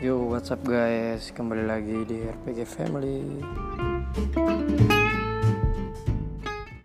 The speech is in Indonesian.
Yo, what's up guys? Kembali lagi di RPG Family.